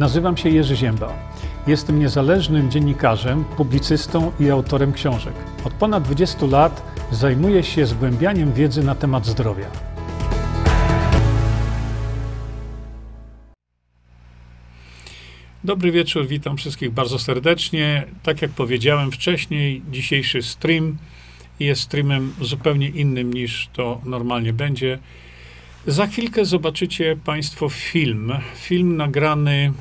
Nazywam się Jerzy Ziemba. Jestem niezależnym dziennikarzem, publicystą i autorem książek. Od ponad 20 lat zajmuję się zgłębianiem wiedzy na temat zdrowia. Dobry wieczór, witam wszystkich bardzo serdecznie. Tak jak powiedziałem wcześniej, dzisiejszy stream jest streamem zupełnie innym niż to normalnie będzie. Za chwilkę zobaczycie Państwo film. Film nagrany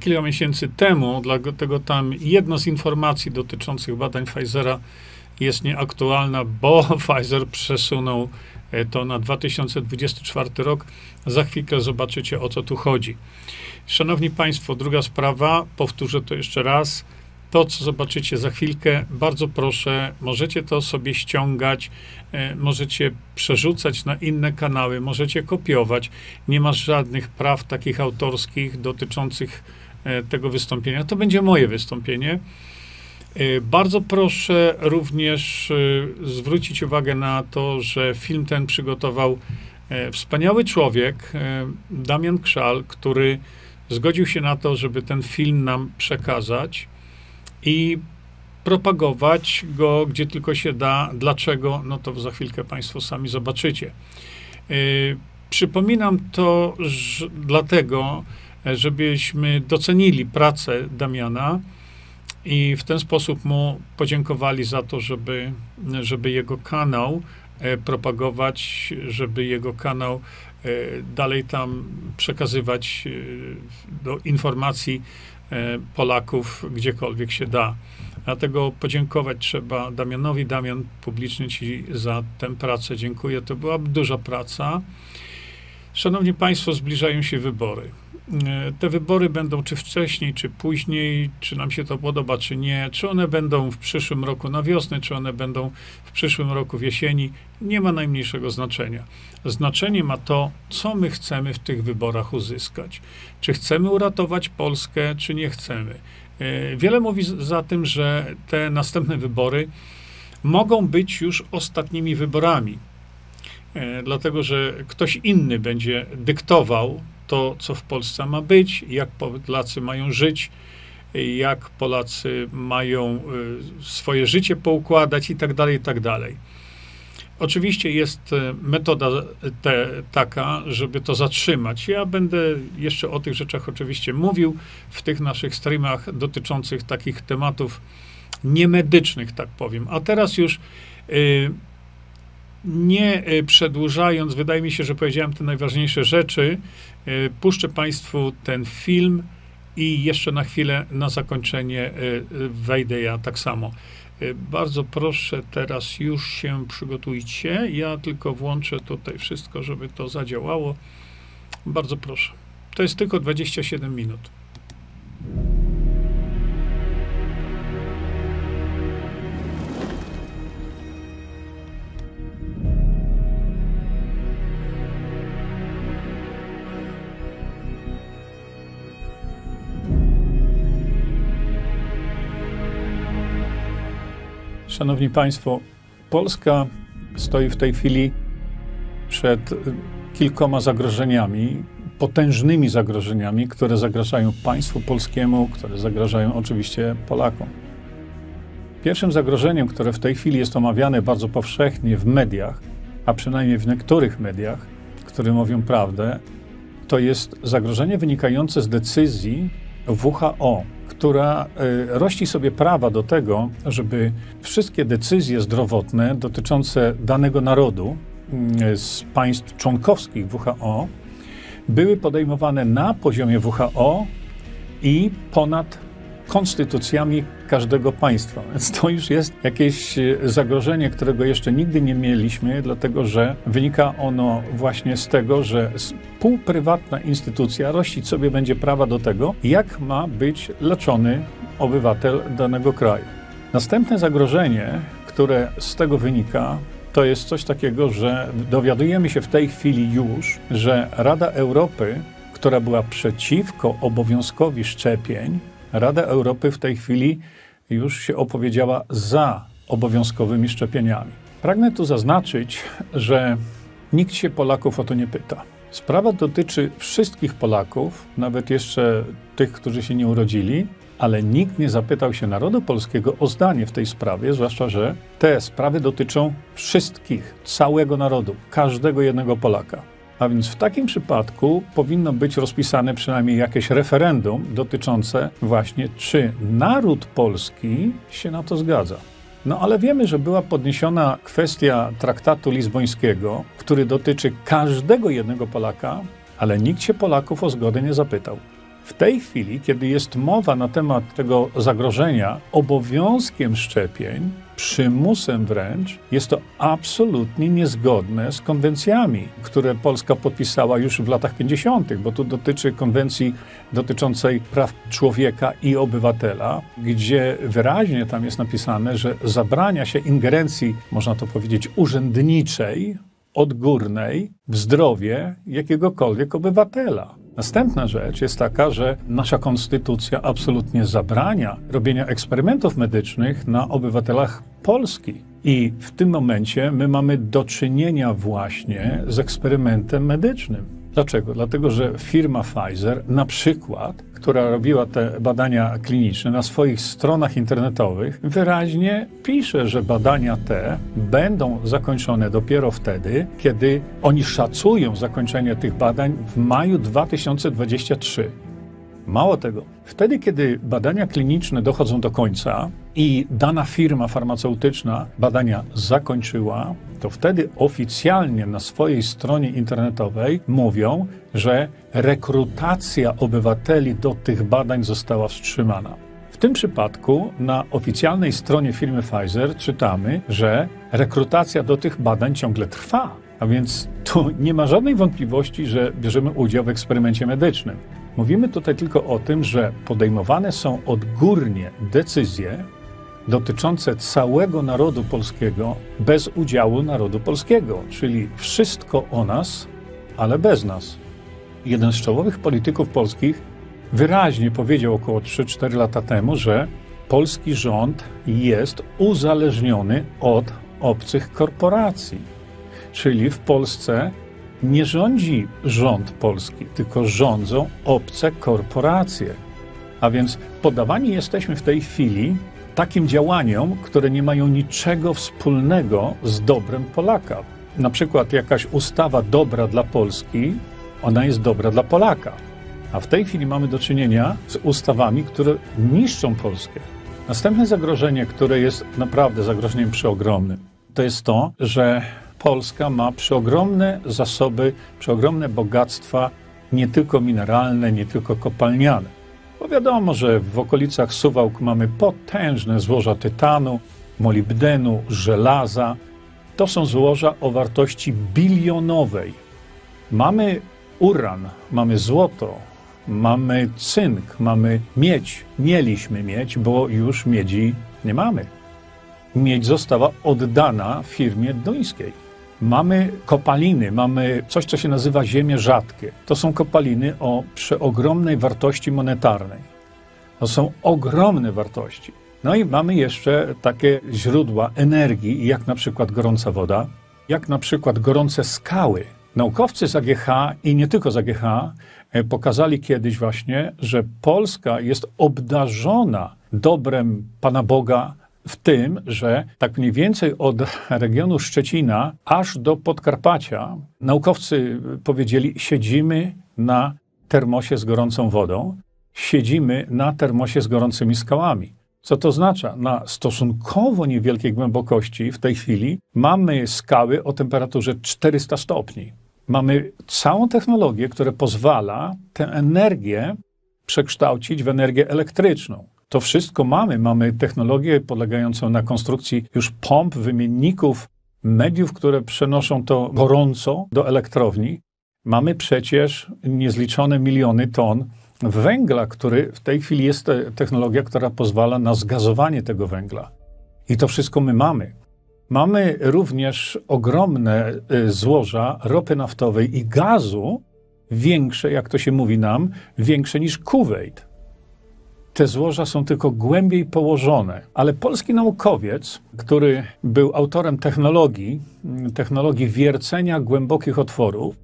kilka miesięcy temu, dlatego tam jedno z informacji dotyczących badań Pfizera jest nieaktualna, bo Pfizer przesunął e, to na 2024 rok. Za chwilkę zobaczycie o co tu chodzi. Szanowni Państwo, druga sprawa, powtórzę to jeszcze raz. To, co zobaczycie za chwilkę, bardzo proszę, możecie to sobie ściągać, e, możecie przerzucać na inne kanały, możecie kopiować. Nie masz żadnych praw takich autorskich dotyczących e, tego wystąpienia. To będzie moje wystąpienie. E, bardzo proszę również zwrócić uwagę na to, że film ten przygotował wspaniały człowiek, Damian Krzal, który zgodził się na to, żeby ten film nam przekazać i propagować go gdzie tylko się da. Dlaczego? No to za chwilkę Państwo sami zobaczycie. Yy, przypominam to że, dlatego, żebyśmy docenili pracę Damiana i w ten sposób mu podziękowali za to, żeby, żeby jego kanał e, propagować, żeby jego kanał e, dalej tam przekazywać e, do informacji Polaków gdziekolwiek się da. Dlatego podziękować trzeba Damianowi. Damian, publicznie Ci za tę pracę dziękuję. To była duża praca. Szanowni Państwo, zbliżają się wybory. E, te wybory będą czy wcześniej, czy później, czy nam się to podoba, czy nie, czy one będą w przyszłym roku na wiosnę, czy one będą w przyszłym roku w jesieni, nie ma najmniejszego znaczenia. Znaczenie ma to, co my chcemy w tych wyborach uzyskać. Czy chcemy uratować Polskę, czy nie chcemy. E, wiele mówi za tym, że te następne wybory mogą być już ostatnimi wyborami e, dlatego że ktoś inny będzie dyktował to, co w Polsce ma być, jak Polacy mają żyć, jak Polacy mają y, swoje życie poukładać i tak dalej, i tak dalej. Oczywiście jest y, metoda te, taka, żeby to zatrzymać. Ja będę jeszcze o tych rzeczach oczywiście mówił w tych naszych streamach dotyczących takich tematów niemedycznych, tak powiem. A teraz już y, nie y, przedłużając, wydaje mi się, że powiedziałem te najważniejsze rzeczy. Y, puszczę Państwu ten film i jeszcze na chwilę na zakończenie y, wejdę ja tak samo. Bardzo proszę, teraz już się przygotujcie. Ja tylko włączę tutaj wszystko, żeby to zadziałało. Bardzo proszę. To jest tylko 27 minut. Szanowni Państwo, Polska stoi w tej chwili przed y, kilkoma zagrożeniami, potężnymi zagrożeniami, które zagrażają państwu polskiemu, które zagrażają oczywiście Polakom. Pierwszym zagrożeniem, które w tej chwili jest omawiane bardzo powszechnie w mediach, a przynajmniej w niektórych mediach, które mówią prawdę, to jest zagrożenie wynikające z decyzji WHO, która y, rości sobie prawa do tego, żeby wszystkie decyzje zdrowotne dotyczące danego narodu y, z państw członkowskich WHO były podejmowane na poziomie WHO i ponad konstytucjami każdego państwa. Więc to już jest jakieś e, zagrożenie, którego jeszcze nigdy nie mieliśmy, dlatego że wynika ono właśnie z tego, że półprywatna instytucja rościć sobie będzie prawa do tego, jak ma być leczony obywatel danego kraju. Następne zagrożenie, które z tego wynika, to jest coś takiego, że dowiadujemy się w tej chwili już, że Rada Europy, która była przeciwko obowiązkowi szczepień, Rada Europy w tej chwili już się opowiedziała za obowiązkowymi szczepieniami. Pragnę tu zaznaczyć, że nikt się Polaków o to nie pyta. Sprawa dotyczy wszystkich Polaków, nawet jeszcze tych, którzy się nie urodzili, ale nikt nie zapytał się narodu polskiego o zdanie w tej sprawie, zwłaszcza, że te sprawy dotyczą wszystkich, całego narodu, każdego jednego Polaka. A więc w takim przypadku powinno być rozpisane przynajmniej jakieś referendum dotyczące właśnie, czy naród polski się na to zgadza. No ale wiemy, że była podniesiona kwestia traktatu lizbońskiego, który dotyczy każdego jednego Polaka, ale nikt się Polaków o zgodę nie zapytał. W tej chwili, kiedy jest mowa na temat tego zagrożenia obowiązkiem szczepień, przymusem wręcz, jest to absolutnie niezgodne z konwencjami, które Polska podpisała już w latach 50., bo tu dotyczy konwencji dotyczącej praw człowieka i obywatela, gdzie wyraźnie tam jest napisane, że zabrania się ingerencji, można to powiedzieć, urzędniczej, odgórnej w zdrowie jakiegokolwiek obywatela. Następna rzecz jest taka, że nasza konstytucja absolutnie zabrania robienia eksperymentów medycznych na obywatelach Polski. I w tym momencie my mamy do czynienia właśnie z eksperymentem medycznym. Dlaczego? Dlatego, że firma Pfizer, na przykład, która robiła te badania kliniczne, na swoich stronach internetowych wyraźnie pisze, że badania te będą zakończone dopiero wtedy, kiedy oni szacują zakończenie tych badań w maju 2023. Mało tego, wtedy, kiedy badania kliniczne dochodzą do końca i dana firma farmaceutyczna badania zakończyła, to wtedy oficjalnie na swojej stronie internetowej mówią, że rekrutacja obywateli do tych badań została wstrzymana. W tym przypadku na oficjalnej stronie firmy Pfizer czytamy, że rekrutacja do tych badań ciągle trwa. A więc tu nie ma żadnej wątpliwości, że bierzemy udział w eksperymencie medycznym. Mówimy tutaj tylko o tym, że podejmowane są odgórnie decyzje dotyczące całego narodu polskiego bez udziału narodu polskiego, czyli wszystko o nas, ale bez nas. Jeden z czołowych polityków polskich wyraźnie powiedział około 3-4 lata temu, że polski rząd jest uzależniony od obcych korporacji. Czyli w Polsce nie rządzi rząd polski, tylko rządzą obce korporacje. A więc podawani jesteśmy w tej chwili takim działaniom, które nie mają niczego wspólnego z dobrem Polaka. Na przykład jakaś ustawa dobra dla Polski, ona jest dobra dla Polaka. A w tej chwili mamy do czynienia z ustawami, które niszczą Polskę. Następne zagrożenie, które jest naprawdę zagrożeniem przeogromnym, to jest to, że Polska ma przeogromne zasoby, przeogromne bogactwa, nie tylko mineralne, nie tylko kopalniane. Bo wiadomo, że w okolicach Suwałk mamy potężne złoża tytanu, molibdenu, żelaza. To są złoża o wartości bilionowej. Mamy uran, mamy złoto, mamy cynk, mamy miedź. Mieliśmy mieć, bo już miedzi nie mamy. Miedź została oddana firmie duńskiej. Mamy kopaliny, mamy coś, co się nazywa ziemie rzadkie. To są kopaliny o przeogromnej wartości monetarnej. To są ogromne wartości. No i mamy jeszcze takie źródła energii, jak na przykład gorąca woda, jak na przykład gorące skały. Naukowcy z AGH i nie tylko z AGH e, pokazali kiedyś właśnie, że Polska jest obdarzona dobrem Pana Boga, w tym, że tak mniej więcej od regionu Szczecina aż do Podkarpacia naukowcy powiedzieli: siedzimy na termosie z gorącą wodą, siedzimy na termosie z gorącymi skałami. Co to oznacza? Na stosunkowo niewielkiej głębokości w tej chwili mamy skały o temperaturze 400 stopni. Mamy całą technologię, która pozwala tę energię przekształcić w energię elektryczną. To wszystko mamy. Mamy technologię polegającą na konstrukcji już pomp, wymienników, mediów, które przenoszą to gorąco do elektrowni. Mamy przecież niezliczone miliony ton węgla, który w tej chwili jest technologia, która pozwala na zgazowanie tego węgla. I to wszystko my mamy. Mamy również ogromne y, złoża ropy naftowej i gazu, większe, jak to się mówi nam, większe niż Kuwait te złoża są tylko głębiej położone. Ale polski naukowiec, który był autorem technologii, technologii wiercenia głębokich otworów,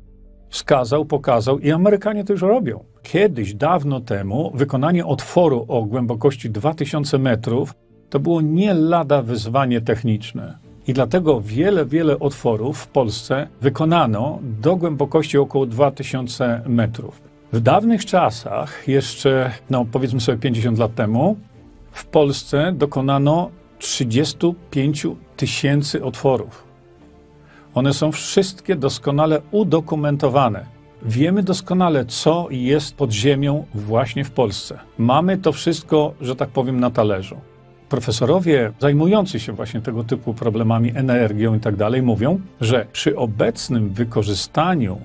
wskazał, pokazał i Amerykanie to już robią. Kiedyś, dawno temu, wykonanie otworu o głębokości 2000 metrów to było nie lada wyzwanie techniczne. I dlatego wiele, wiele otworów w Polsce wykonano do głębokości około 2000 metrów. W dawnych czasach, jeszcze no, powiedzmy sobie 50 lat temu, w Polsce dokonano 35 tysięcy otworów. One są wszystkie doskonale udokumentowane. Wiemy doskonale, co jest pod ziemią właśnie w Polsce. Mamy to wszystko, że tak powiem, na talerzu. Profesorowie zajmujący się właśnie tego typu problemami, energią i tak dalej, mówią, że przy obecnym wykorzystaniu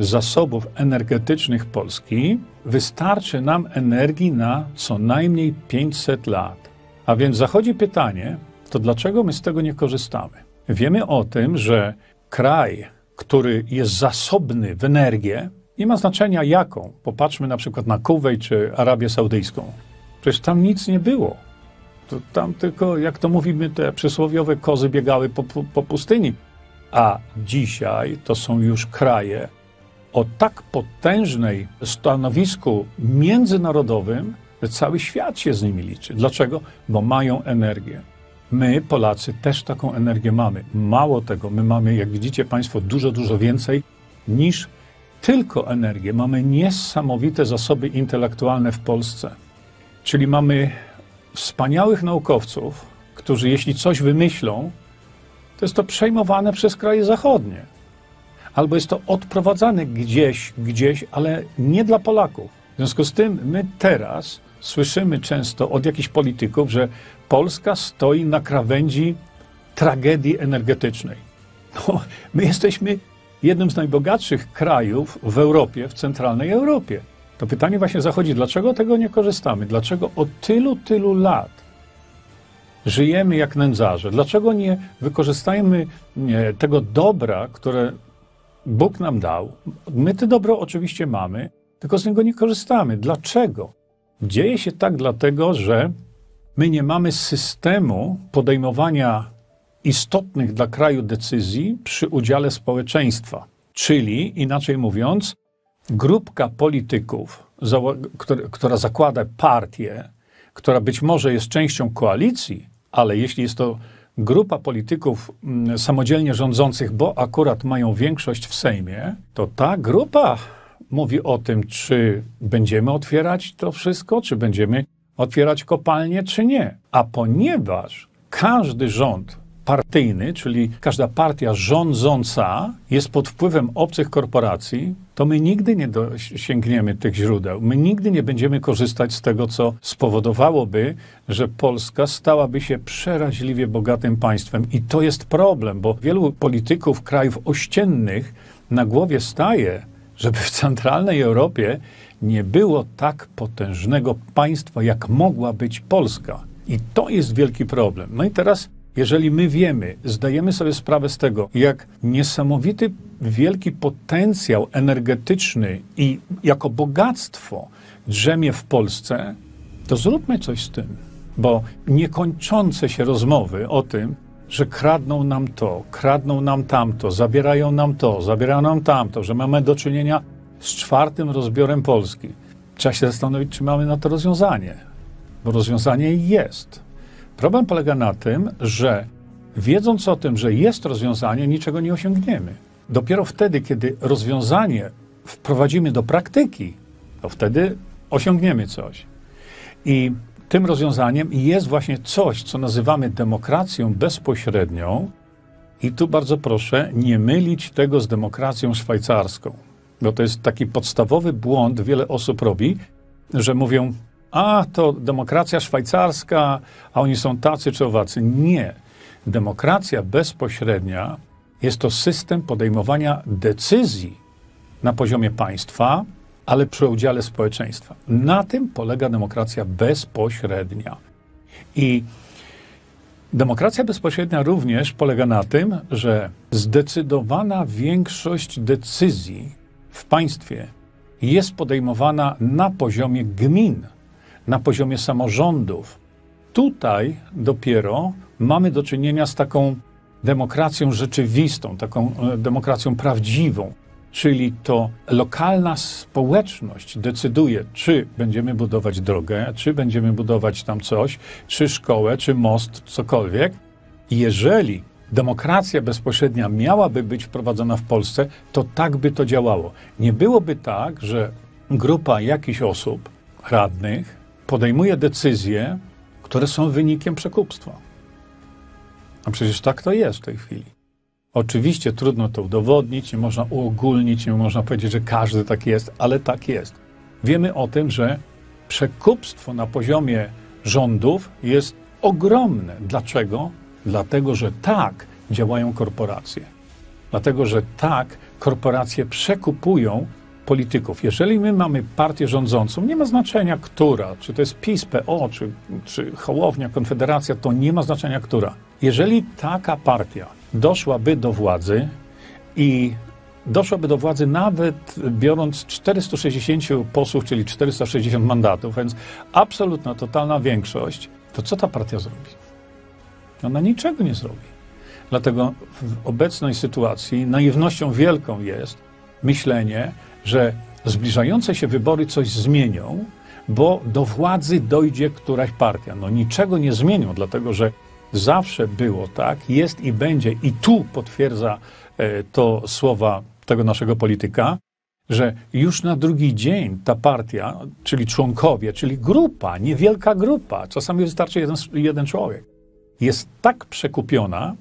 zasobów energetycznych Polski wystarczy nam energii na co najmniej 500 lat. A więc zachodzi pytanie, to dlaczego my z tego nie korzystamy? Wiemy o tym, że kraj, który jest zasobny w energię, nie ma znaczenia jaką. Popatrzmy na przykład na Kuwejt czy Arabię Saudyjską. Przecież tam nic nie było. To tam tylko, jak to mówimy, te przysłowiowe kozy biegały po, po pustyni. A dzisiaj to są już kraje o tak potężnej stanowisku międzynarodowym, że cały świat się z nimi liczy. Dlaczego? Bo mają energię. My, Polacy, też taką energię mamy. Mało tego, my mamy, jak widzicie Państwo, dużo, dużo więcej niż tylko energię. Mamy niesamowite zasoby intelektualne w Polsce. Czyli mamy wspaniałych naukowców, którzy jeśli coś wymyślą, to jest to przejmowane przez kraje zachodnie. Albo jest to odprowadzane gdzieś, gdzieś, ale nie dla Polaków. W związku z tym my teraz słyszymy często od jakichś polityków, że Polska stoi na krawędzi tragedii energetycznej. No, my jesteśmy jednym z najbogatszych krajów w Europie, w centralnej Europie. To pytanie właśnie zachodzi, dlaczego tego nie korzystamy? Dlaczego od tylu, tylu lat żyjemy jak nędzarze? Dlaczego nie wykorzystajmy tego dobra, które Bóg nam dał? My to dobro oczywiście mamy, tylko z niego nie korzystamy. Dlaczego? Dzieje się tak dlatego, że my nie mamy systemu podejmowania istotnych dla kraju decyzji przy udziale społeczeństwa. Czyli, inaczej mówiąc, grupka polityków, która zakłada partię, która być może jest częścią koalicji, ale jeśli jest to grupa polityków mm, samodzielnie rządzących, bo akurat mają większość w Sejmie, to ta grupa mówi o tym, czy będziemy otwierać to wszystko, czy będziemy otwierać kopalnie, czy nie. A ponieważ każdy rząd partyjny, czyli każda partia rządząca jest pod wpływem obcych korporacji, to my nigdy nie dosięgniemy tych źródeł. My nigdy nie będziemy korzystać z tego, co spowodowałoby, że Polska stałaby się przeraźliwie bogatym państwem. I to jest problem, bo wielu polityków krajów ościennych na głowie staje, żeby w centralnej Europie nie było tak potężnego państwa, jak mogła być Polska. I to jest wielki problem. No i teraz jeżeli my wiemy, zdajemy sobie sprawę z tego, jak niesamowity, wielki potencjał energetyczny i jako bogactwo drzemie w Polsce, to zróbmy coś z tym. Bo niekończące się rozmowy o tym, że kradną nam to, kradną nam tamto, zabierają nam to, zabierają nam tamto, że mamy do czynienia z czwartym rozbiorem Polski. Trzeba się zastanowić, czy mamy na to rozwiązanie, bo rozwiązanie jest. Problem polega na tym, że wiedząc o tym, że jest rozwiązanie, niczego nie osiągniemy. Dopiero wtedy, kiedy rozwiązanie wprowadzimy do praktyki, to wtedy osiągniemy coś. I tym rozwiązaniem jest właśnie coś, co nazywamy demokracją bezpośrednią. I tu bardzo proszę nie mylić tego z demokracją szwajcarską, bo to jest taki podstawowy błąd, wiele osób robi, że mówią, a to demokracja szwajcarska, a oni są tacy czy owacy. Nie. Demokracja bezpośrednia jest to system podejmowania decyzji na poziomie państwa, ale przy udziale społeczeństwa. Na tym polega demokracja bezpośrednia. I demokracja bezpośrednia również polega na tym, że zdecydowana większość decyzji w państwie jest podejmowana na poziomie gmin na poziomie samorządów. Tutaj dopiero mamy do czynienia z taką demokracją rzeczywistą, taką e, demokracją prawdziwą. Czyli to lokalna społeczność decyduje, czy będziemy budować drogę, czy będziemy budować tam coś, czy szkołę, czy most, cokolwiek. Jeżeli demokracja bezpośrednia miałaby być wprowadzona w Polsce, to tak by to działało. Nie byłoby tak, że grupa jakichś osób, radnych, podejmuje decyzje, które są wynikiem przekupstwa. A przecież tak to jest w tej chwili. Oczywiście trudno to udowodnić, nie można uogólnić, nie można powiedzieć, że każdy tak jest, ale tak jest. Wiemy o tym, że przekupstwo na poziomie rządów jest ogromne. Dlaczego? Dlatego, że tak działają korporacje. Dlatego, że tak korporacje przekupują polityków. Jeżeli my mamy partię rządzącą, nie ma znaczenia która, czy to jest PiS, PO, czy, czy Hołownia, Konfederacja, to nie ma znaczenia która. Jeżeli taka partia doszłaby do władzy i doszłaby do władzy nawet biorąc 460 posłów, czyli 460 mandatów, więc absolutna, totalna większość, to co ta partia zrobi? Ona niczego nie zrobi. Dlatego w obecnej sytuacji naiwnością wielką jest myślenie, że zbliżające się wybory coś zmienią, bo do władzy dojdzie któraś partia. No niczego nie zmienią, dlatego że zawsze było tak, jest i będzie, i tu potwierdza e, to słowa tego naszego polityka, że już na drugi dzień ta partia, czyli członkowie, czyli grupa, niewielka grupa, czasami wystarczy jeden, jeden człowiek, jest tak przekupiona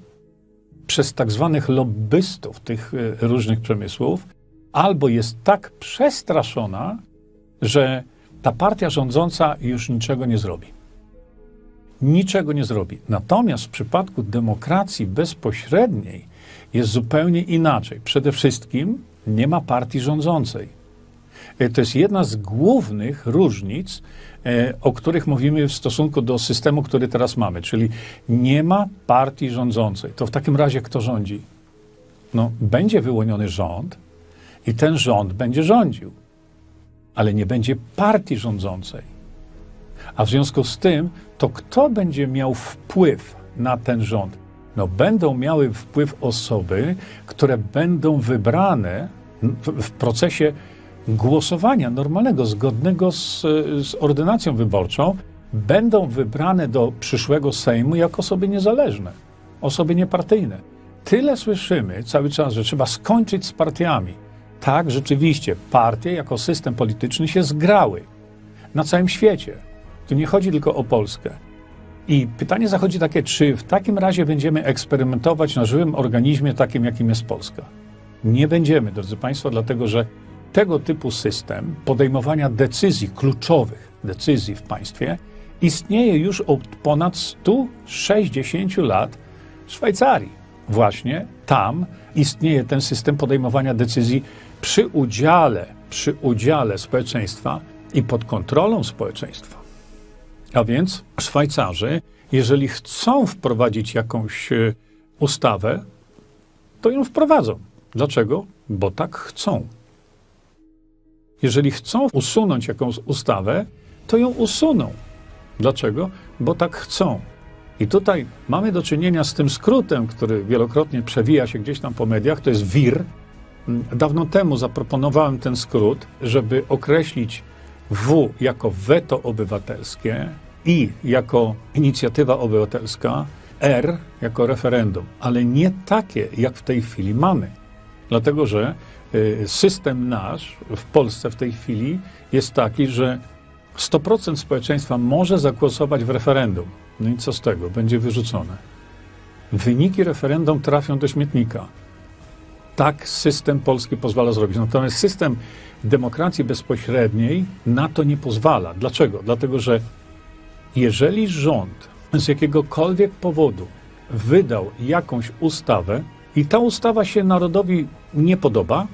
przez tak zwanych lobbystów tych e, różnych przemysłów, albo jest tak przestraszona, że ta partia rządząca już niczego nie zrobi. Niczego nie zrobi. Natomiast w przypadku demokracji bezpośredniej jest zupełnie inaczej. Przede wszystkim nie ma partii rządzącej. E, to jest jedna z głównych różnic, e, o których mówimy w stosunku do systemu, który teraz mamy, czyli nie ma partii rządzącej. To w takim razie kto rządzi? No, będzie wyłoniony rząd, i ten rząd będzie rządził, ale nie będzie partii rządzącej. A w związku z tym, to kto będzie miał wpływ na ten rząd? No, będą miały wpływ osoby, które będą wybrane w, procesie głosowania normalnego, zgodnego z, z ordynacją wyborczą, będą wybrane do przyszłego Sejmu jako osoby niezależne, osoby niepartyjne. Tyle słyszymy cały czas, że trzeba skończyć z partiami tak, rzeczywiście, partie jako system polityczny się zgrały na całym świecie. Tu nie chodzi tylko o Polskę. I pytanie zachodzi takie, czy w takim razie będziemy eksperymentować na żywym organizmie takim, jakim jest Polska? Nie będziemy, drodzy Państwo, dlatego że tego typu system podejmowania decyzji kluczowych, decyzji w państwie, istnieje już od ponad 160 lat w Szwajcarii. Właśnie tam istnieje ten system podejmowania decyzji przy udziale, przy udziale społeczeństwa i pod kontrolą społeczeństwa. A więc Szwajcarzy, jeżeli chcą wprowadzić jakąś e, ustawę, to ją wprowadzą. Dlaczego? Bo tak chcą. Jeżeli chcą usunąć jakąś ustawę, to ją usuną. Dlaczego? Bo tak chcą. I tutaj mamy do czynienia z tym skrótem, który wielokrotnie przewija się gdzieś tam po mediach, to jest WIR, Dawno temu zaproponowałem ten skrót, żeby określić W jako weto obywatelskie, I jako inicjatywa obywatelska, R jako referendum, ale nie takie, jak w tej chwili mamy. Dlatego, że y, system nasz w Polsce w tej chwili jest taki, że 100% społeczeństwa może zagłosować w referendum. No i co z tego? Będzie wyrzucone. Wyniki referendum trafią do śmietnika tak system polski pozwala zrobić. Natomiast system demokracji bezpośredniej na to nie pozwala. Dlaczego? Dlatego, że jeżeli rząd z jakiegokolwiek powodu wydał jakąś ustawę i ta ustawa się narodowi nie podoba,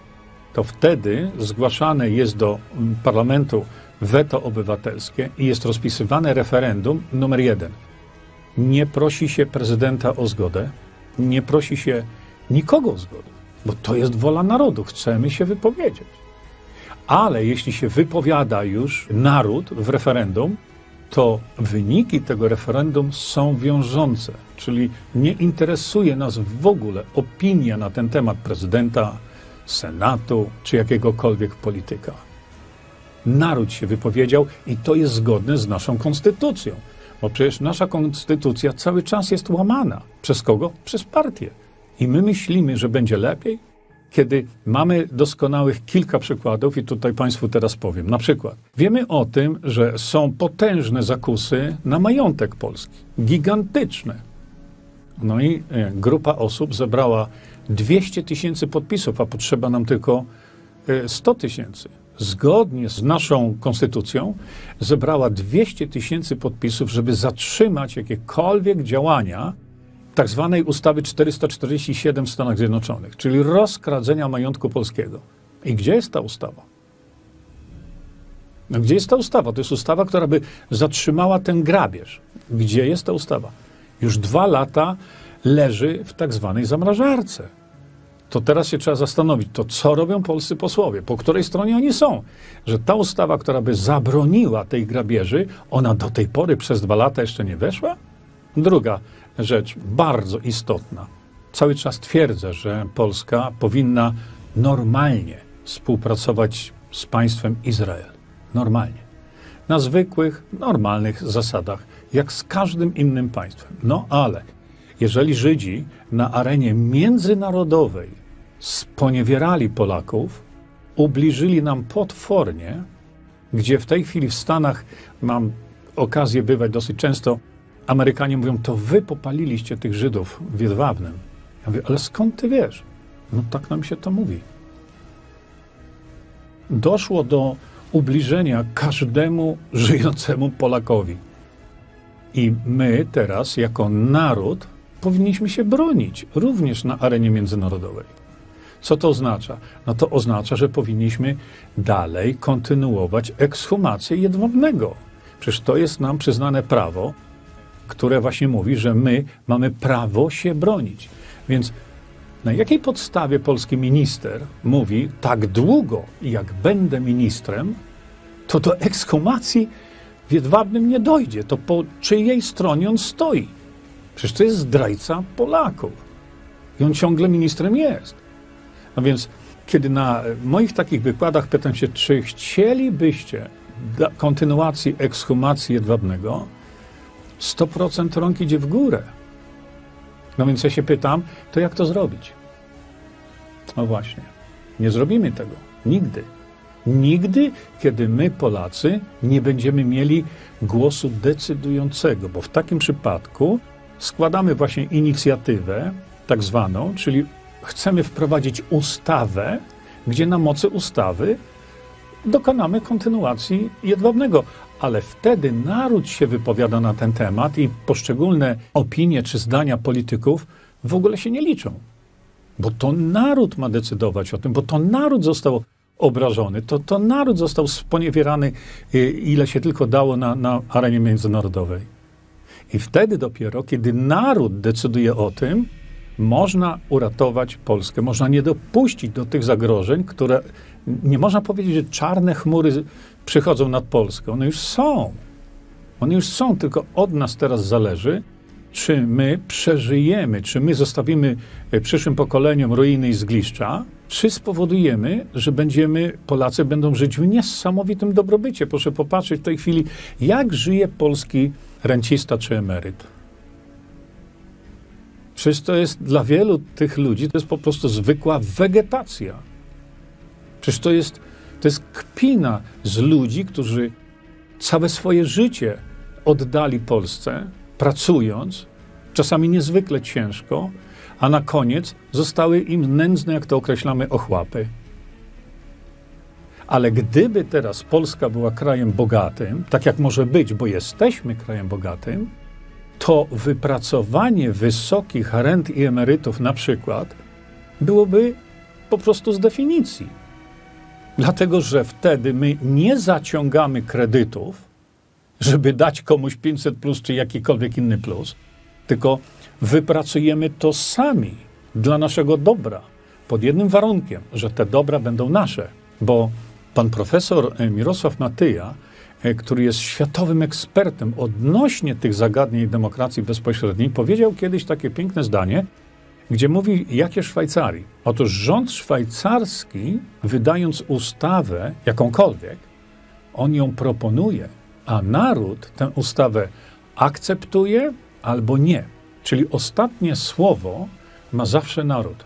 to wtedy zgłaszane jest do parlamentu weto obywatelskie i jest rozpisywane referendum numer jeden. Nie prosi się prezydenta o zgodę, nie prosi się nikogo o zgodę bo to jest wola narodu, chcemy się wypowiedzieć. Ale jeśli się wypowiada już naród w referendum, to wyniki tego referendum są wiążące, czyli nie interesuje nas w ogóle opinia na ten temat prezydenta, Senatu czy jakiegokolwiek polityka. Naród się wypowiedział i to jest zgodne z naszą konstytucją. Bo przecież nasza konstytucja cały czas jest łamana. Przez kogo? Przez partię. I my myślimy, że będzie lepiej, kiedy mamy doskonałych kilka przykładów, i tutaj Państwu teraz powiem. Na przykład, wiemy o tym, że są potężne zakusy na majątek Polski. Gigantyczne. No i e, grupa osób zebrała 200 tysięcy podpisów, a potrzeba nam tylko 100 e, tysięcy. Zgodnie z naszą konstytucją zebrała 200 tysięcy podpisów, żeby zatrzymać jakiekolwiek działania tak zwanej ustawy 447 w Stanach Zjednoczonych, czyli rozkradzenia majątku polskiego. I gdzie jest ta ustawa? No, gdzie jest ta ustawa? To jest ustawa, która by zatrzymała ten grabież. Gdzie jest ta ustawa? Już dwa lata leży w tak zwanej zamrażarce. To teraz się trzeba zastanowić, to co robią polscy posłowie, po której stronie oni są. Że ta ustawa, która by zabroniła tej grabieży, ona do tej pory przez dwa lata jeszcze nie weszła? Druga rzecz bardzo istotna. Cały czas twierdzę, że Polska powinna normalnie współpracować z państwem Izrael. Normalnie. Na zwykłych, normalnych zasadach, jak z każdym innym państwem. No ale jeżeli Żydzi na arenie międzynarodowej sponiewierali Polaków, ubliżyli nam potwornie, gdzie w tej chwili w Stanach mam okazję bywać dosyć często, Amerykanie mówią, to wy popaliliście tych Żydów w Jedwabnem. Ja mówię, ale skąd ty wiesz? No tak nam się to mówi. Doszło do ubliżenia każdemu żyjącemu Polakowi. I my teraz, jako naród, powinniśmy się bronić również na arenie międzynarodowej. Co to oznacza? No to oznacza, że powinniśmy dalej kontynuować ekshumację jedwabnego. Przecież to jest nam przyznane prawo, które właśnie mówi, że my mamy prawo się bronić. Więc na jakiej podstawie polski minister mówi, tak długo jak będę ministrem, to do ekshumacji w Jedwabnym nie dojdzie. To po czyjej stronie on stoi? Przecież to jest zdrajca Polaków. I on ciągle ministrem jest. No więc, kiedy na moich takich wykładach pytam się, czy chcielibyście kontynuacji ekshumacji Jedwabnego, 100% rąk idzie w górę. No więc ja się pytam, to jak to zrobić? No właśnie, nie zrobimy tego. Nigdy. Nigdy, kiedy my, Polacy, nie będziemy mieli głosu decydującego, bo w takim przypadku składamy właśnie inicjatywę, tak zwaną, czyli chcemy wprowadzić ustawę, gdzie na mocy ustawy dokonamy kontynuacji jedwabnego. Ale wtedy naród się wypowiada na ten temat i poszczególne opinie czy zdania polityków w ogóle się nie liczą. Bo to naród ma decydować o tym, bo to naród został obrażony, to, to naród został sponiewierany, y, ile się tylko dało na, na arenie międzynarodowej. I wtedy dopiero, kiedy naród decyduje o tym, można uratować Polskę, można nie dopuścić do tych zagrożeń, które nie można powiedzieć, że czarne chmury przychodzą nad Polskę. One już są. One już są, tylko od nas teraz zależy, czy my przeżyjemy, czy my zostawimy e, przyszłym pokoleniom ruiny i zgliszcza, czy spowodujemy, że będziemy, Polacy będą żyć w niesamowitym dobrobycie. Proszę popatrzeć w tej chwili, jak żyje polski rencista czy emeryt. Przecież to jest dla wielu tych ludzi, to jest po prostu zwykła wegetacja. Przecież to jest, to jest kpina z ludzi, którzy całe swoje życie oddali Polsce, pracując, czasami niezwykle ciężko, a na koniec zostały im nędzne, jak to określamy, ochłapy. Ale gdyby teraz Polska była krajem bogatym, tak jak może być, bo jesteśmy krajem bogatym, to wypracowanie wysokich rent i emerytów na przykład byłoby po prostu z definicji. Dlatego, że wtedy my nie zaciągamy kredytów, żeby dać komuś 500 plus czy jakikolwiek inny plus, tylko wypracujemy to sami dla naszego dobra, pod jednym warunkiem, że te dobra będą nasze, bo pan profesor e, Mirosław Matyja, który jest światowym ekspertem odnośnie tych zagadnień demokracji bezpośredniej, powiedział kiedyś takie piękne zdanie, gdzie mówi, jakie Szwajcarii. Otóż rząd szwajcarski, wydając ustawę jakąkolwiek, on ją proponuje, a naród tę ustawę akceptuje albo nie. Czyli ostatnie słowo ma zawsze naród.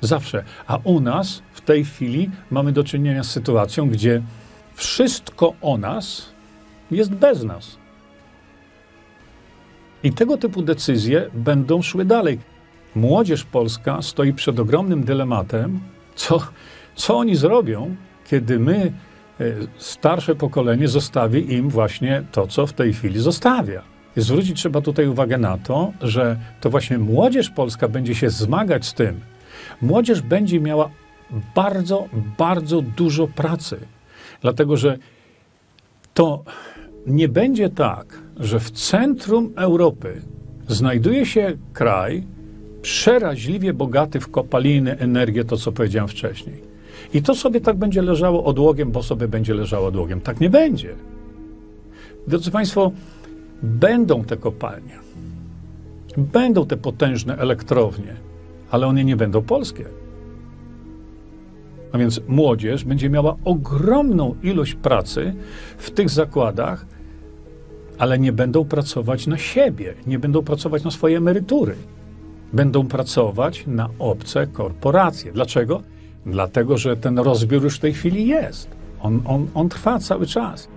Zawsze. A u nas w tej chwili mamy do czynienia z sytuacją, gdzie wszystko o nas jest bez nas. I tego typu decyzje będą szły dalej. Młodzież polska stoi przed ogromnym dylematem, co, co oni zrobią, kiedy my, e, starsze pokolenie, zostawi im właśnie to, co w tej chwili zostawia. Zwrócić trzeba tutaj uwagę na to, że to właśnie młodzież polska będzie się zmagać z tym. Młodzież będzie miała bardzo, bardzo dużo pracy, dlatego że to nie będzie tak, że w centrum Europy znajduje się kraj przeraźliwie bogaty w kopaliny, energię, to co powiedziałem wcześniej. I to sobie tak będzie leżało odłogiem, bo sobie będzie leżało odłogiem. Tak nie będzie. Drodzy Państwo, będą te kopalnie, będą te potężne elektrownie, ale one nie będą polskie. A więc młodzież będzie miała ogromną ilość pracy w tych zakładach, ale nie będą pracować na siebie, nie będą pracować na swoje emerytury. Będą pracować na obce korporacje. Dlaczego? Dlatego, że ten rozbiór już w tej chwili jest. On, on, on trwa cały czas.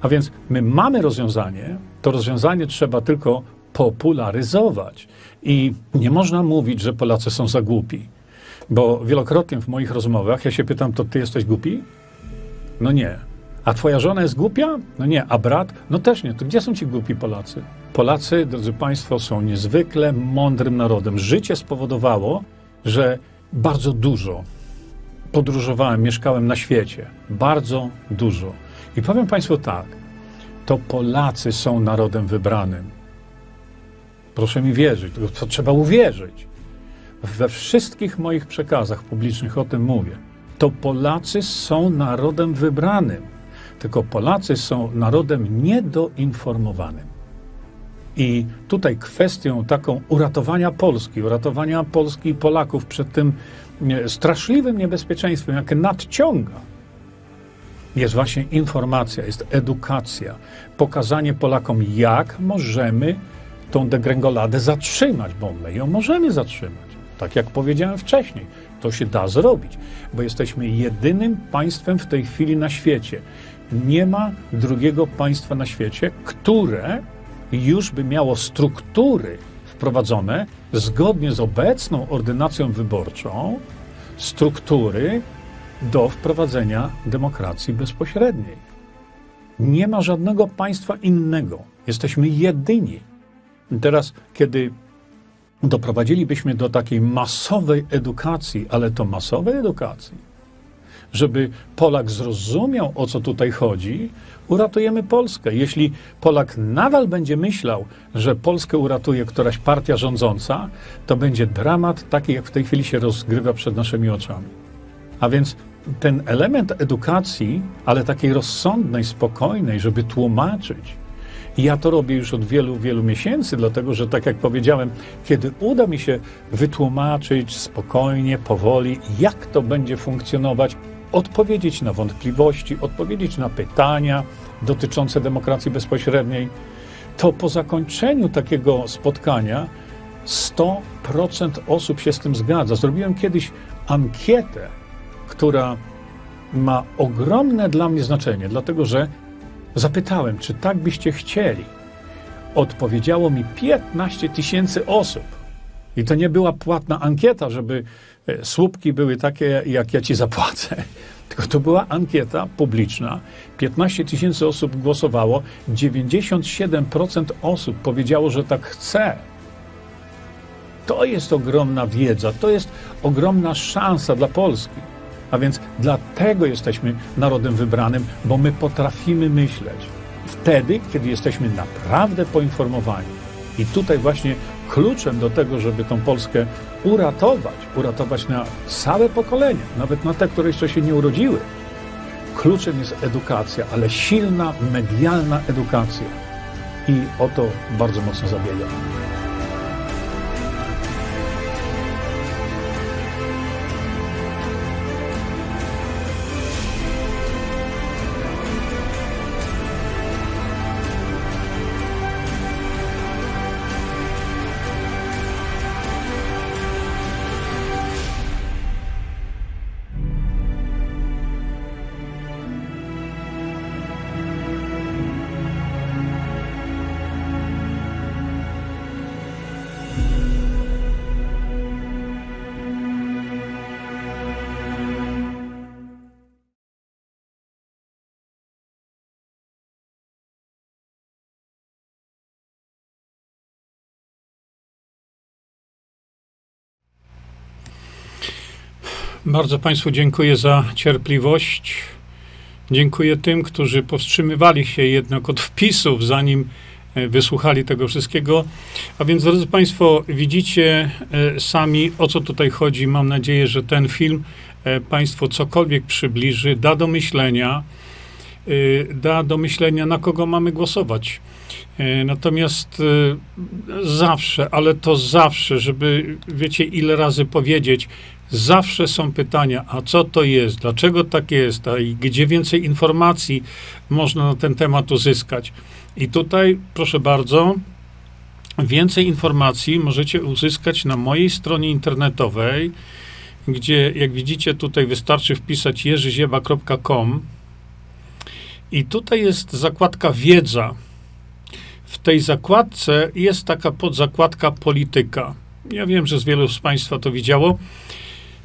A więc my mamy rozwiązanie, to rozwiązanie trzeba tylko popularyzować. I nie można mówić, że Polacy są za głupi. Bo wielokrotnie w moich rozmowach ja się pytam, to ty jesteś głupi? No nie. A twoja żona jest głupia? No nie. A brat? No też nie. To gdzie są ci głupi Polacy? Polacy, drodzy Państwo, są niezwykle mądrym narodem. Życie spowodowało, że bardzo dużo podróżowałem, mieszkałem na świecie. Bardzo dużo. I powiem Państwu tak, to Polacy są narodem wybranym. Proszę mi wierzyć, to trzeba uwierzyć. We wszystkich moich przekazach publicznych o tym mówię. To Polacy są narodem wybranym, tylko Polacy są narodem niedoinformowanym. I tutaj kwestią taką uratowania Polski, uratowania Polski i Polaków przed tym straszliwym niebezpieczeństwem, jakie nadciąga, jest właśnie informacja, jest edukacja, pokazanie Polakom, jak możemy tą degrengoladę zatrzymać, bo my ją możemy zatrzymać. Tak jak powiedziałem wcześniej, to się da zrobić, bo jesteśmy jedynym państwem w tej chwili na świecie. Nie ma drugiego państwa na świecie, które już by miało struktury wprowadzone zgodnie z obecną ordynacją wyborczą, struktury do wprowadzenia demokracji bezpośredniej. Nie ma żadnego państwa innego. Jesteśmy jedyni. Teraz, kiedy doprowadzilibyśmy do takiej masowej edukacji, ale to masowej edukacji, żeby Polak zrozumiał, o co tutaj chodzi, uratujemy Polskę. Jeśli Polak nadal będzie myślał, że Polskę uratuje któraś partia rządząca, to będzie dramat taki, jak w tej chwili się rozgrywa przed naszymi oczami. A więc ten element edukacji, ale takiej rozsądnej, spokojnej, żeby tłumaczyć, ja to robię już od wielu, wielu miesięcy, dlatego że, tak jak powiedziałem, kiedy uda mi się wytłumaczyć spokojnie, powoli, jak to będzie funkcjonować, odpowiedzieć na wątpliwości, odpowiedzieć na pytania dotyczące demokracji bezpośredniej, to po zakończeniu takiego spotkania 100% osób się z tym zgadza. Zrobiłem kiedyś ankietę, która ma ogromne dla mnie znaczenie, dlatego że Zapytałem, czy tak byście chcieli. Odpowiedziało mi 15 tysięcy osób. I to nie była płatna ankieta, żeby e, słupki były takie, jak ja ci zapłacę. Tylko to była ankieta publiczna. 15 tysięcy osób głosowało. 97% osób powiedziało, że tak chce. To jest ogromna wiedza, to jest ogromna szansa dla Polski. A więc dlatego jesteśmy narodem wybranym, bo my potrafimy myśleć. Wtedy, kiedy jesteśmy naprawdę poinformowani. I tutaj właśnie kluczem do tego, żeby tą Polskę uratować, uratować na całe pokolenie, nawet na te, które jeszcze się nie urodziły, kluczem jest edukacja, ale silna, medialna edukacja. I o to bardzo mocno zabiegam. Bardzo Państwu dziękuję za cierpliwość. Dziękuję tym, którzy powstrzymywali się jednak od wpisów, zanim e, wysłuchali tego wszystkiego. A więc, drodzy Państwo, widzicie e, sami, o co tutaj chodzi. Mam nadzieję, że ten film e, Państwu cokolwiek przybliży, da do myślenia, da do myślenia, na kogo mamy głosować. Natomiast zawsze, ale to zawsze, żeby, wiecie, ile razy powiedzieć, Zawsze są pytania, a co to jest, dlaczego tak jest, a i gdzie więcej informacji można na ten temat uzyskać. I tutaj, proszę bardzo, więcej informacji możecie uzyskać na mojej stronie internetowej, gdzie, jak widzicie, tutaj wystarczy wpisać jerzyzieba.com i tutaj jest zakładka wiedza. W tej zakładce jest taka podzakładka polityka. Ja wiem, że z wielu z Państwa to widziało.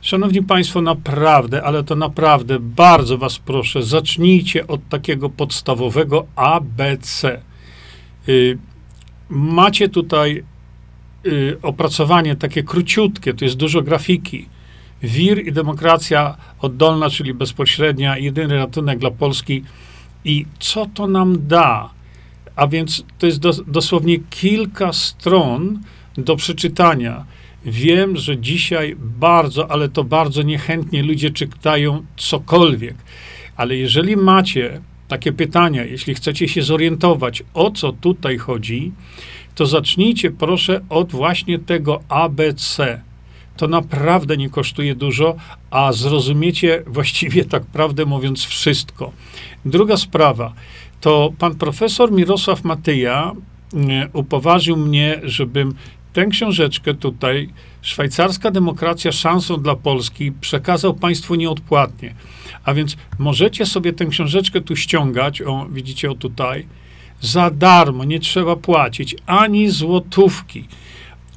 Szanowni Państwo, naprawdę, ale to naprawdę bardzo Was proszę, zacznijcie od takiego podstawowego ABC. Y, macie tutaj y, opracowanie takie króciutkie, to jest dużo grafiki. Wir i demokracja oddolna, czyli bezpośrednia, jedyny ratunek dla Polski. I co to nam da? A więc to jest do, dosłownie kilka stron do przeczytania. Wiem, że dzisiaj bardzo, ale to bardzo niechętnie ludzie czytają cokolwiek. Ale jeżeli macie takie pytania, jeśli chcecie się zorientować, o co tutaj chodzi, to zacznijcie proszę od właśnie tego ABC. To naprawdę nie kosztuje dużo, a zrozumiecie właściwie tak prawdę mówiąc wszystko. Druga sprawa, to pan profesor Mirosław Matyja mm, upoważnił mnie, żebym tę książeczkę tutaj, Szwajcarska Demokracja szansą dla Polski, przekazał Państwu nieodpłatnie. A więc możecie sobie tę książeczkę tu ściągać, o, widzicie o tutaj, za darmo, nie trzeba płacić ani złotówki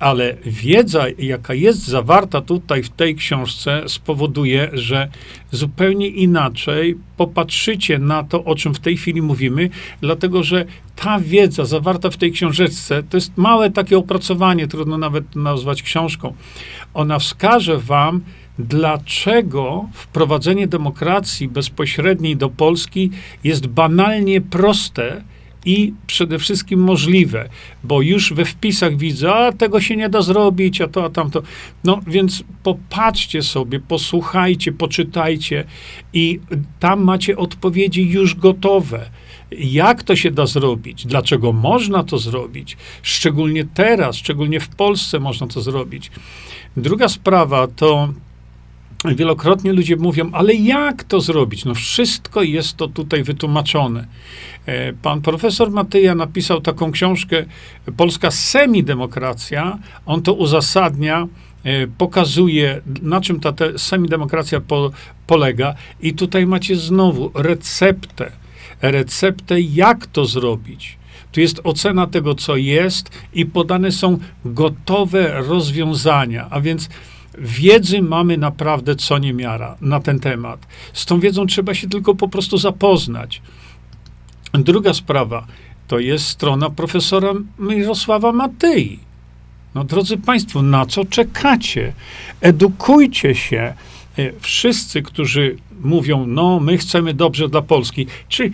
ale wiedza, jaka jest zawarta tutaj w tej książce, spowoduje, że zupełnie inaczej popatrzycie na to, o czym w tej chwili mówimy, dlatego że ta wiedza zawarta w tej książeczce to jest małe takie opracowanie, trudno nawet nazwać książką. Ona wskaże Wam, dlaczego wprowadzenie demokracji bezpośredniej do Polski jest banalnie proste i przede wszystkim możliwe, bo już we wpisach widzę, a tego się nie da zrobić, a to, a tamto. No więc popatrzcie sobie, posłuchajcie, poczytajcie i tam macie odpowiedzi już gotowe. Jak to się da zrobić? Dlaczego można to zrobić? Szczególnie teraz, szczególnie w Polsce można to zrobić. Druga sprawa to Wielokrotnie ludzie mówią, ale jak to zrobić? No wszystko jest to tutaj wytłumaczone. E, pan profesor Matyja napisał taką książkę Polska semidemokracja. On to uzasadnia, e, pokazuje, na czym ta semidemokracja po, polega. I tutaj macie znowu receptę. Receptę, jak to zrobić. Tu jest ocena tego, co jest, i podane są gotowe rozwiązania. A więc Wiedzy mamy naprawdę co niemiara na ten temat. Z tą wiedzą trzeba się tylko po prostu zapoznać. Druga sprawa to jest strona profesora Mirosława Matyi. No drodzy Państwo, na co czekacie? Edukujcie się. E, wszyscy, którzy mówią, no my chcemy dobrze dla Polski, czy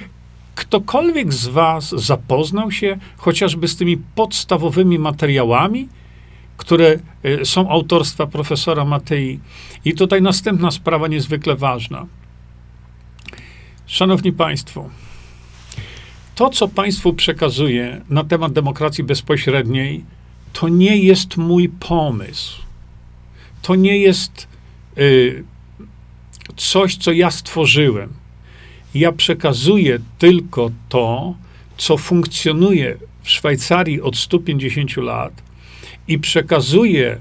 ktokolwiek z Was zapoznał się chociażby z tymi podstawowymi materiałami? Które y, są autorstwa profesora Matei. I tutaj następna sprawa niezwykle ważna. Szanowni Państwo, to, co Państwu przekazuję na temat demokracji bezpośredniej, to nie jest mój pomysł. To nie jest y, coś, co ja stworzyłem. Ja przekazuję tylko to, co funkcjonuje w Szwajcarii od 150 lat i przekazuje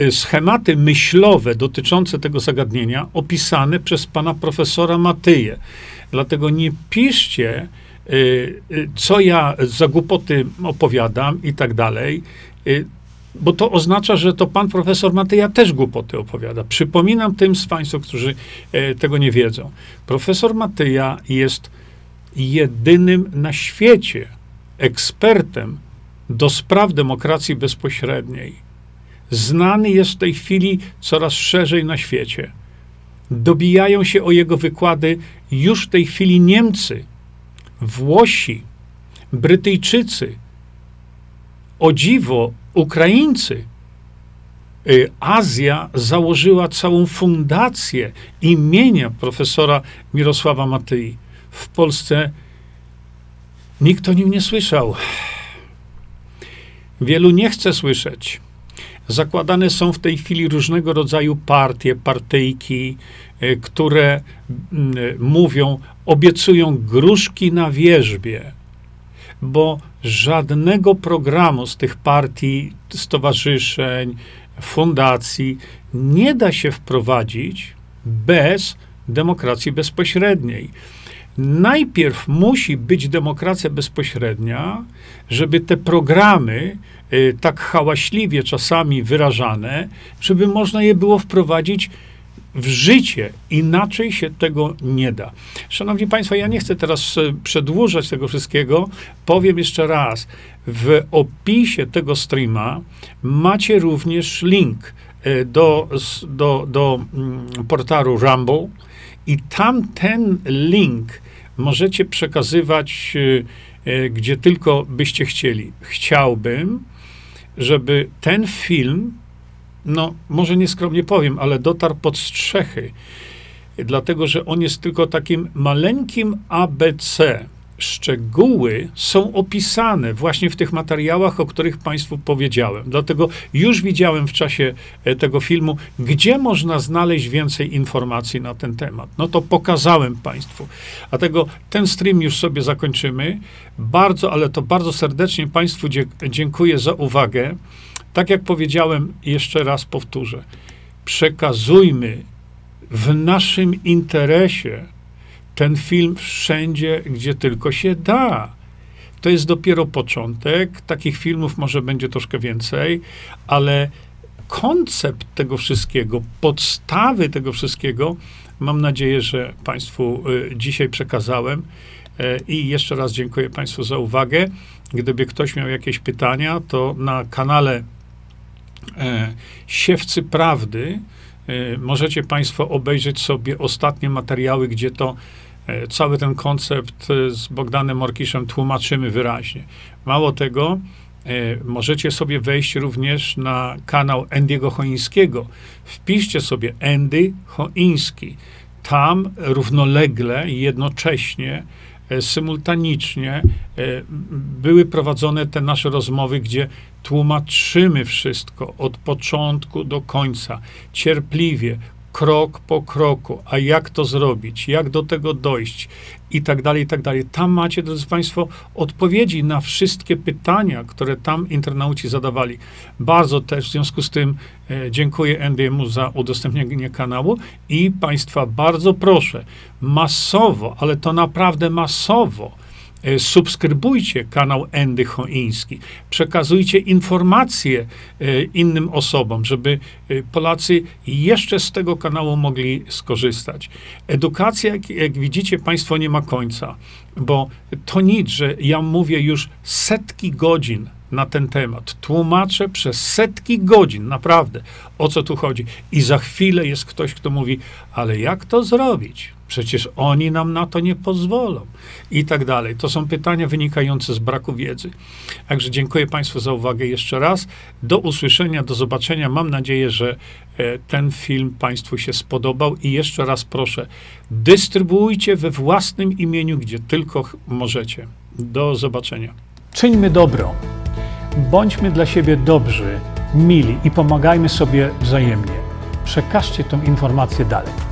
y, schematy myślowe dotyczące tego zagadnienia opisane przez pana profesora Matyję. Dlatego nie piszcie, y, y, co ja za głupoty opowiadam i tak dalej, bo to oznacza, że to pan profesor Matyja też głupoty opowiada. Przypominam tym z Państwa, którzy tego nie wiedzą. Profesor Matyja jest jedynym na świecie ekspertem do spraw demokracji bezpośredniej. Znany jest w tej chwili coraz szerzej na świecie. Dobijają się o jego wykłady już w tej chwili Niemcy, Włosi, Brytyjczycy, o dziwo Ukraińcy. Y, Azja założyła całą fundację imienia profesora Mirosława Matyi. W Polsce nikt o nim nie słyszał. Wielu nie chce słyszeć. Zakładane są w tej chwili różnego rodzaju partie, partyjki, y, które mm, mówią, obiecują gruszki na wierzbie, bo żadnego programu z tych partii, stowarzyszeń, fundacji nie da się wprowadzić bez demokracji bezpośredniej. Najpierw musi być demokracja bezpośrednia, żeby te programy, y, tak hałaśliwie czasami wyrażane, żeby można je było wprowadzić w życie. Inaczej się tego nie da. Szanowni Państwo, ja nie chcę teraz e, przedłużać tego wszystkiego. Powiem jeszcze raz. W opisie tego streama macie również link e, do, do, do mm, portalu Rumble i tam ten link możecie przekazywać, e, gdzie tylko byście chcieli. Chciałbym, żeby ten film no może nieskromnie powiem, ale dotarł pod strzechy, dlatego że on jest tylko takim maleńkim ABC. Szczegóły są opisane właśnie w tych materiałach, o których Państwu powiedziałem. Dlatego już widziałem w czasie e, tego filmu, gdzie można znaleźć więcej informacji na ten temat. No to pokazałem Państwu. Dlatego ten stream już sobie zakończymy. Bardzo, ale to bardzo serdecznie Państwu dziękuję za uwagę. Tak jak powiedziałem, jeszcze raz powtórzę, przekazujmy w naszym interesie ten film wszędzie, gdzie tylko się da. To jest dopiero początek. Takich filmów może będzie troszkę więcej, ale koncept tego wszystkiego, podstawy tego wszystkiego, mam nadzieję, że Państwu y, dzisiaj przekazałem. E, I jeszcze raz dziękuję Państwu za uwagę. Gdyby ktoś miał jakieś pytania, to na kanale e, Siewcy Prawdy możecie Państwo obejrzeć sobie ostatnie materiały, gdzie to cały ten koncept e, z Bogdanem Morkiszem tłumaczymy wyraźnie. Mało tego, e, możecie sobie wejść również na kanał Endiego Choińskiego. Wpiszcie sobie Endy Choiński. Tam równolegle jednocześnie E, symultanicznie e, były prowadzone te nasze rozmowy, gdzie tłumaczymy wszystko od początku do końca, cierpliwie, krok po kroku, a jak to zrobić, jak do tego dojść i tak dalej, i tak dalej. Tam macie, drodzy Państwo, odpowiedzi na wszystkie pytania, które tam internauci zadawali. Bardzo też w związku z tym e, dziękuję NDM-u za udostępnienie kanału i Państwa bardzo proszę, masowo, ale to naprawdę masowo, subskrybujcie kanał Endy Choiński. Przekazujcie informacje e, innym osobom, żeby e, Polacy jeszcze z tego kanału mogli skorzystać. Edukacja, jak, jak widzicie Państwo, nie ma końca, bo to nic, że ja mówię już setki godzin na ten temat. Tłumaczę przez setki godzin, naprawdę, o co tu chodzi. I za chwilę jest ktoś, kto mówi, ale jak to zrobić? Przecież oni nam na to nie pozwolą. I tak dalej. To są pytania wynikające z braku wiedzy. Także dziękuję Państwu za uwagę jeszcze raz. Do usłyszenia, do zobaczenia. Mam nadzieję, że e, ten film Państwu się spodobał. I jeszcze raz proszę, dystrybuujcie we własnym imieniu, gdzie tylko możecie. Do zobaczenia. Czyńmy dobro. Bądźmy dla siebie dobrzy, mili i pomagajmy sobie wzajemnie. Przekażcie tę informację dalej.